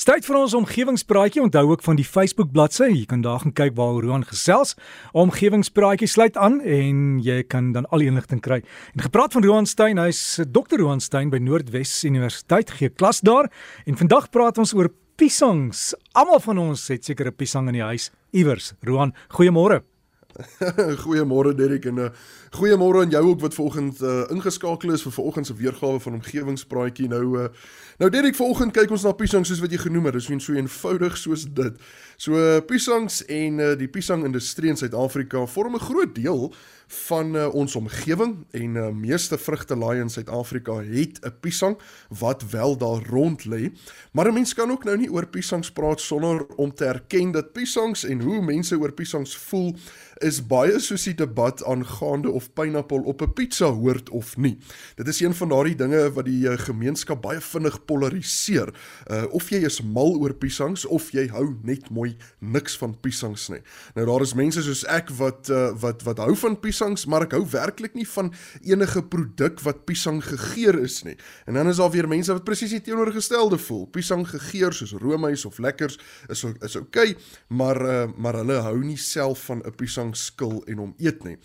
Tyd vir ons omgewingspraatjie. Onthou ook van die Facebook bladsy. Jy kan daar gaan kyk waar Roan gesels. Omgewingspraatjie sluit aan en jy kan dan al die inligting kry. En gepraat van Roan Stein, hy's Dr. Roan Stein by Noordwes Universiteit gee klas daar. En vandag praat ons oor piesangs. Almal van ons het seker 'n piesang in die huis iewers. Roan, goeiemôre. goeiemôre Derek en uh, goeiemôre aan jou ook wat vanoggend uh, ingeskakel is vir vanoggend se weergawe van omgewingspraatjie. Nou uh, nou Derek, vanoggend kyk ons na piesangs soos wat jy genoem het. Dit is so eenvoudig soos dit. So uh, piesangs en uh, die piesangindustrie in Suid-Afrika vorm 'n groot deel van uh, ons omgewing en uh, meeste vrugtelaaie in Suid-Afrika het 'n piesang wat wel daar rond lê. Maar 'n mens kan ook nou nie oor piesangs praat sonder om te erken dat piesangs en hoe mense oor piesangs voel is baie soos die debat aangaande of pineappel op 'n pizza hoort of nie. Dit is een van daardie dinge wat die uh, gemeenskap baie vinnig polariseer. Uh, of jy is mal oor piesangs of jy hou net mooi niks van piesangs nie. Nou daar is mense soos ek wat uh, wat wat hou van piesangs, maar ek hou werklik nie van enige produk wat piesang gegeur is nie. En dan is daar weer mense wat presies die teenoorgestelde voel. Piesang gegeur soos roomys of lekkers is is oukei, okay, maar uh, maar hulle hou nie self van 'n piesang skil en hom eet nie.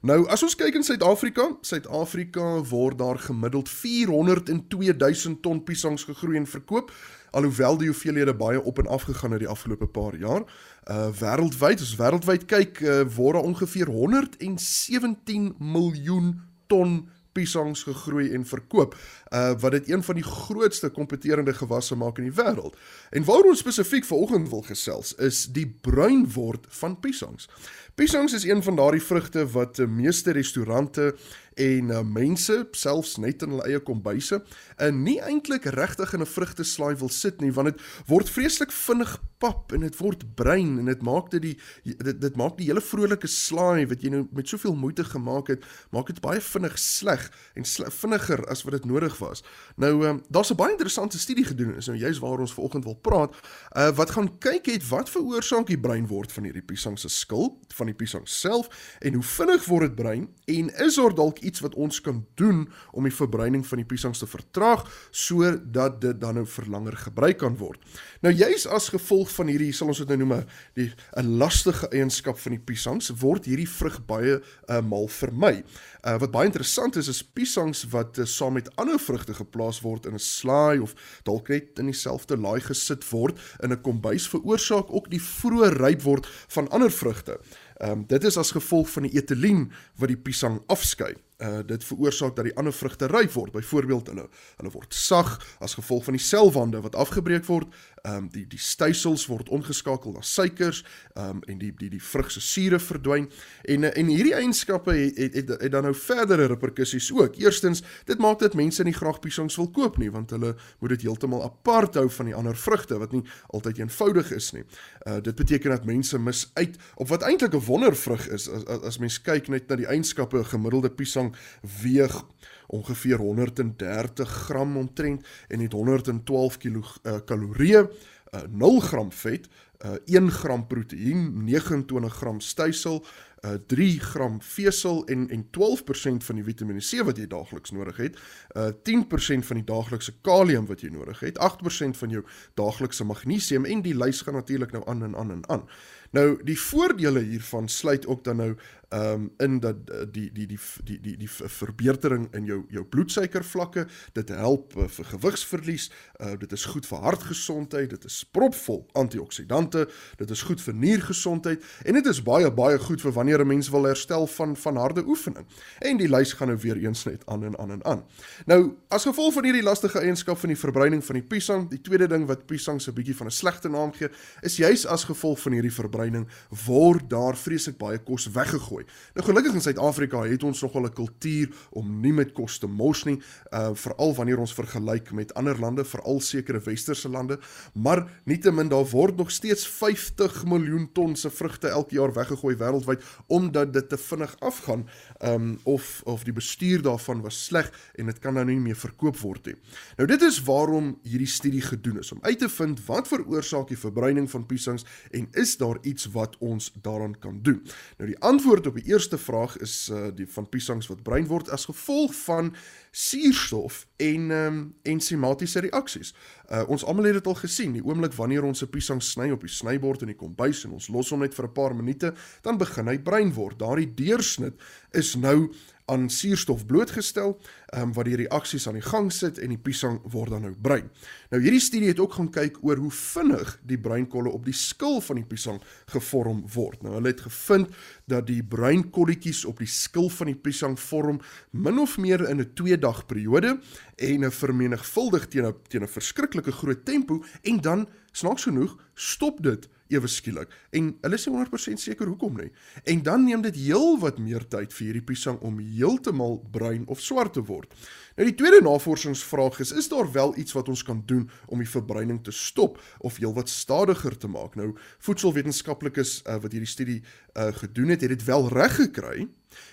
Nou, as ons kyk in Suid-Afrika, Suid-Afrika word daar gemiddeld 402 000 ton piesangs gegroei en verkoop alhoewel die hoeveelhede baie op en af gegaan het die afgelope paar jaar. Uh wêreldwyd, as wêreldwyd kyk, uh, word daar ongeveer 117 miljoen ton piesangs gegroei en verkoop, uh wat dit een van die grootste kompeterende gewasse maak in die wêreld. En waaroor ons spesifiek vanoggend wil gesels is die bruin word van piesangs. Piesangs is een van daardie vrugte wat die meeste restaurante en uh, mense selfs net in hulle eie kombuise uh, nie eintlik regtig in 'n vrugteslaai wil sit nie want dit word vreeslik vinnig pap en dit word bruin en dit maak dit die dit, dit maak die hele vrolike slaai wat jy nou met soveel moeite gemaak het maak dit baie vinnig sleg en sle, vinniger as wat dit nodig was. Nou um, daar's 'n baie interessante studie gedoen is nou juist waar ons vanoggend wil praat uh, wat gaan kyk het wat veroorsaak die bruin word van hierdie piesang se skil van die piesang self en hoe vinnig word dit bruin en is daar dalk iets wat ons kan doen om die verbruining van die piesangs te vertraag sodat dit dan nou vir langer gebruik kan word. Nou juis as gevolg van hierdie sal ons dit nou noem 'n 'n lastige eienskap van die piesangs word hierdie vrug baie uh, mal vermy. Uh, wat baie interessant is is piesangs wat uh, saam met ander vrugte geplaas word in 'n slaai of dalk net in dieselfde laai gesit word in 'n kombuis veroorsaak ook die vroeë ryp word van ander vrugte. Ehm um, dit is as gevolg van die etelien wat die piesang afskei uh, dit veroorsaak dat die ander vrugte ryp word. Byvoorbeeld hulle hulle word sag as gevolg van die selwande wat afgebreek word. Ehm um, die die stysels word omgeskakel na suikers ehm um, en die die die vrug se sure verdwyn. En en hierdie eienskappe het, het het het dan nou verdere reperkusies ook. Eerstens, dit maak dit mense nie graag piesangs wil koop nie want hulle moet dit heeltemal apart hou van die ander vrugte wat nie altyd eenvoudig is nie. Uh dit beteken dat mense mis uit op wat eintlik 'n wondervrug is as as, as mens kyk net na die eienskappe 'n gemiddelde piesang weeg ongeveer 130 gram omtrent en het 112 kilo uh, kalorieë, uh, 0 gram vet, uh, 1 gram proteïen, 29 gram stysel, uh, 3 gram vesel en en 12% van die Vitamiene C wat jy daagliks nodig het, uh, 10% van die daaglikse kalium wat jy nodig het, 8% van jou daaglikse magnesium en die lys gaan natuurlik nou aan en aan en aan. Nou die voordele hiervan sluit ook dan nou ehm um, in dat eh, die die die die die die verbetering in jou jou bloedsuikervlakke, dit help uh, vir gewigsverlies, uh, dit is goed vir hartgesondheid, dit is propvol antioksidante, dit is goed vir niergesondheid en dit is baie baie goed vir wanneer 'n mens wil herstel van van harde oefening. En die lys gaan nou weer eens net aan en aan en aan. Nou, as gevolg van hierdie lastige eienskap van die verbruining van die piesang, die tweede ding wat piesang se bietjie van 'n slegte naam gee, is juis as gevolg van hierdie verbruining word daar vreeslik baie kos weggegooi gooi. Nou gelukkig in Suid-Afrika het ons nogal 'n kultuur om nie met kos te mors nie, uh veral wanneer ons vergelyk met ander lande, veral sekere westerse lande, maar nietemin daar word nog steeds 50 miljoen ton se vrugte elke jaar weggegooi wêreldwyd omdat dit te vinnig afgaan um of of die bestuur daarvan was sleg en dit kan nou nie meer verkoop word nie. Nou dit is waarom hierdie studie gedoen is om uit te vind wat veroorsaak die verbruining van piesangs en is daar iets wat ons daaraan kan doen. Nou die antwoord op die eerste vraag is uh die van piesangs wat bruin word as gevolg van suurstof en ehm um, ensimatiese reaksies. Uh ons almal het dit al gesien, die oomblik wanneer ons 'n piesang sny op die snybord in die kombuis en ons los hom net vir 'n paar minute, dan begin hy bruin word. Daardie deursnit is nou aan suurstof blootgestel, ehm um, wat die reaksies aan die gang sit en die piesang word dan nou bruin. Nou hierdie studie het ook gaan kyk oor hoe vinnig die bruinkolle op die skil van die piesang gevorm word. Nou hulle het gevind dat die bruinkolletjies op die skil van die piesang vorm min of meer in 'n 2 dag periode en 'n vermenigvuldig teen 'n teen 'n verskriklike groot tempo en dan snaaks genoeg stop dit ewe skielik en hulle is nie 100% seker hoekom nie. En dan neem dit heel wat meer tyd vir hierdie piesang om heeltemal bruin of swart te word. Nou die tweede navorsingsvraag is: is daar wel iets wat ons kan doen om die verbruining te stop of heelwat stadiger te maak? Nou voedselwetenskaplikes uh, wat hierdie studie uh, gedoen het, het dit wel reg gekry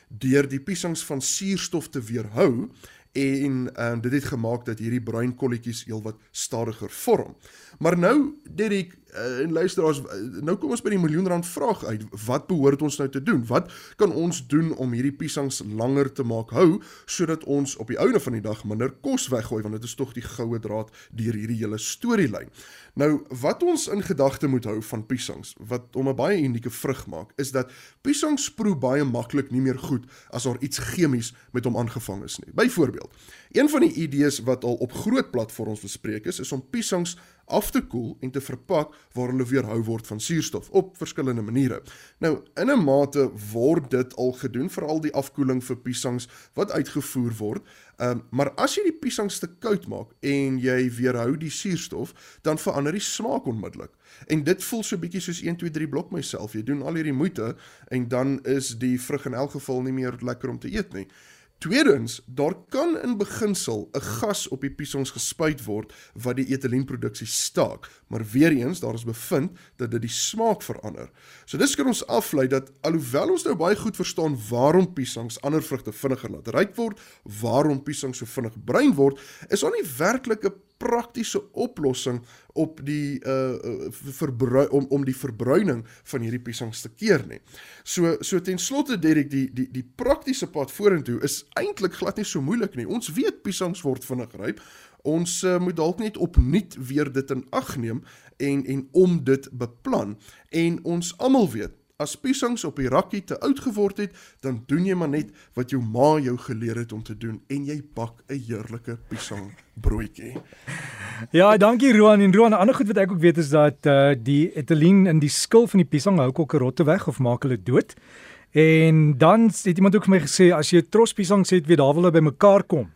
deur die piesangs van suurstof te weerhou en um, dit het gemaak dat hierdie bruin kolletjies heelwat stadiger vorm. Maar nou Derek uh, en luisteraars, uh, nou kom ons by die miljoen rand vraag uit. Wat behoort ons nou te doen? Wat kan ons doen om hierdie piesangs langer te maak hou sodat ons op die einde van die dag minder kos weggooi want dit is tog die goue draad deur hierdie hele storielyn. Nou wat ons in gedagte moet hou van piesangs wat om 'n baie unieke vrug maak is dat piesangs proe baie maklik nie meer goed as daar iets chemies met hom aangevang is nie. Byvoorbeeld, een van die idees wat al op groot platforms bespreek is, is om piesangs af te koel en te verpak waar hulle weerhou word van suurstof op verskillende maniere. Nou, in 'n mate word dit al gedoen veral die afkoeling vir piesangs wat uitgevoer word. Ehm um, maar as jy die piesangs te koud maak en jy weerhou die suurstof, dan verander die smaak onmiddellik. En dit voel so bietjie soos 1 2 3 blok myself. Jy doen al hierdie moeite en dan is die vrug in elk geval nie meer lekker om te eet nie. Tweedens, daar kan in beginsel 'n gas op die piesongs gespuit word wat die etilienproduksie staak, maar weer eens daar is bevind dat dit die smaak verander. So dis kan ons aflei dat alhoewel ons nou baie goed verstaan waarom piesongs ander vrugte vinniger laat ryk word, waarom piesongs so vinnig bruin word, is daar nie werklik 'n praktiese oplossing op die uh verbrui om om die verbruining van hierdie piesangs te keer nie. So so ten slotte Derek die die die praktiese pad vorentoe is eintlik glad nie so moeilik nie. Ons weet piesangs word vinnig ryp. Ons uh, moet dalk net opnuut weer dit in ag neem en en om dit beplan en ons almal weet As piesangs op die rakkie te oud geword het, dan doen jy maar net wat jou ma jou geleer het om te doen en jy bak 'n heerlike piesang broodjie. Ja, dankie Roan en Roan. 'n Ander goed wat ek ook weet is dat uh die etilien in die skil van die piesang hou kokkerotte weg of maak hulle dood. En dan het iemand ook vir my gesê as jy 'n tros piesangs het, weet daar wil hulle bymekaar kom.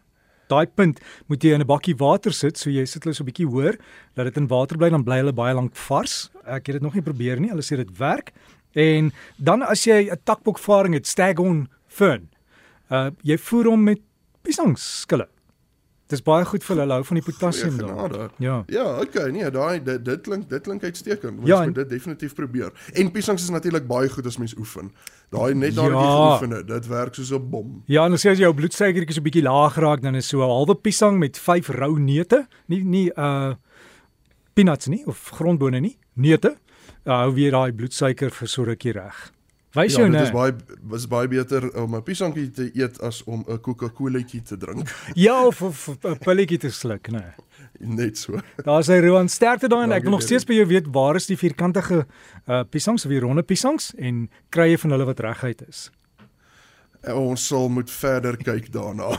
Daai punt moet jy in 'n bakkie water sit, so jy sit hulle so 'n bietjie hoër, dat dit in water bly dan bly hulle baie lank vars. Ek het dit nog nie probeer nie. Hulle sê dit werk. En dan as jy 'n takbokvaring het, staghorn fern. Uh jy voer hom met piesangskille. Dis baie goed vir hulle hou van die potassium daar. Ja. Ja, okay, nee, daai dit, dit klink dit klink uitstekend. Ons ja, moet dit definitief probeer. En piesangs is natuurlik baie goed as mens oefen. Daai net daai ja. geoefen het, dit werk soos 'n bom. Ja, en as jy jou bloedsuikertjie so 'n bietjie laag raak, dan is so 'n halwe piesang met 5 rou neute, nie nie uh peanuts nie of grondbone nie, neute ja, hou weer daai bloedsuiker vir so rukkie reg. Wys jou ja, nou. Dit is baie was baie beter om 'n piesangkie te eet as om 'n Coca-Colaetjie te drink. ja, of 'n pilletjie te sluk, nê. Nee. Net so. Daar's hy Roan sterkte daai en ek wil nog steeds by jou weet waar is die vierkantige uh piesangs of die ronde piesangs en kry jy van hulle wat reguit is. Ons sal moet verder kyk daarna.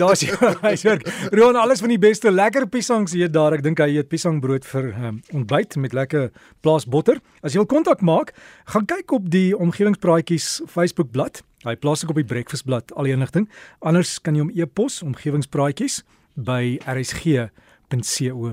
Daar's hy's werk. Roan alles van die beste lekker piesangs eet daar. Ek dink hy eet piesangbrood vir um, ontbyt met lekker plaasbotter. As jy wil kontak maak, gaan kyk op die omgewingspraatjies Facebook bladsy. Hy plaas ek op die breakfast blad al die inligting. Anders kan jy hom e-pos omgewingspraatjies by rsg.co.za.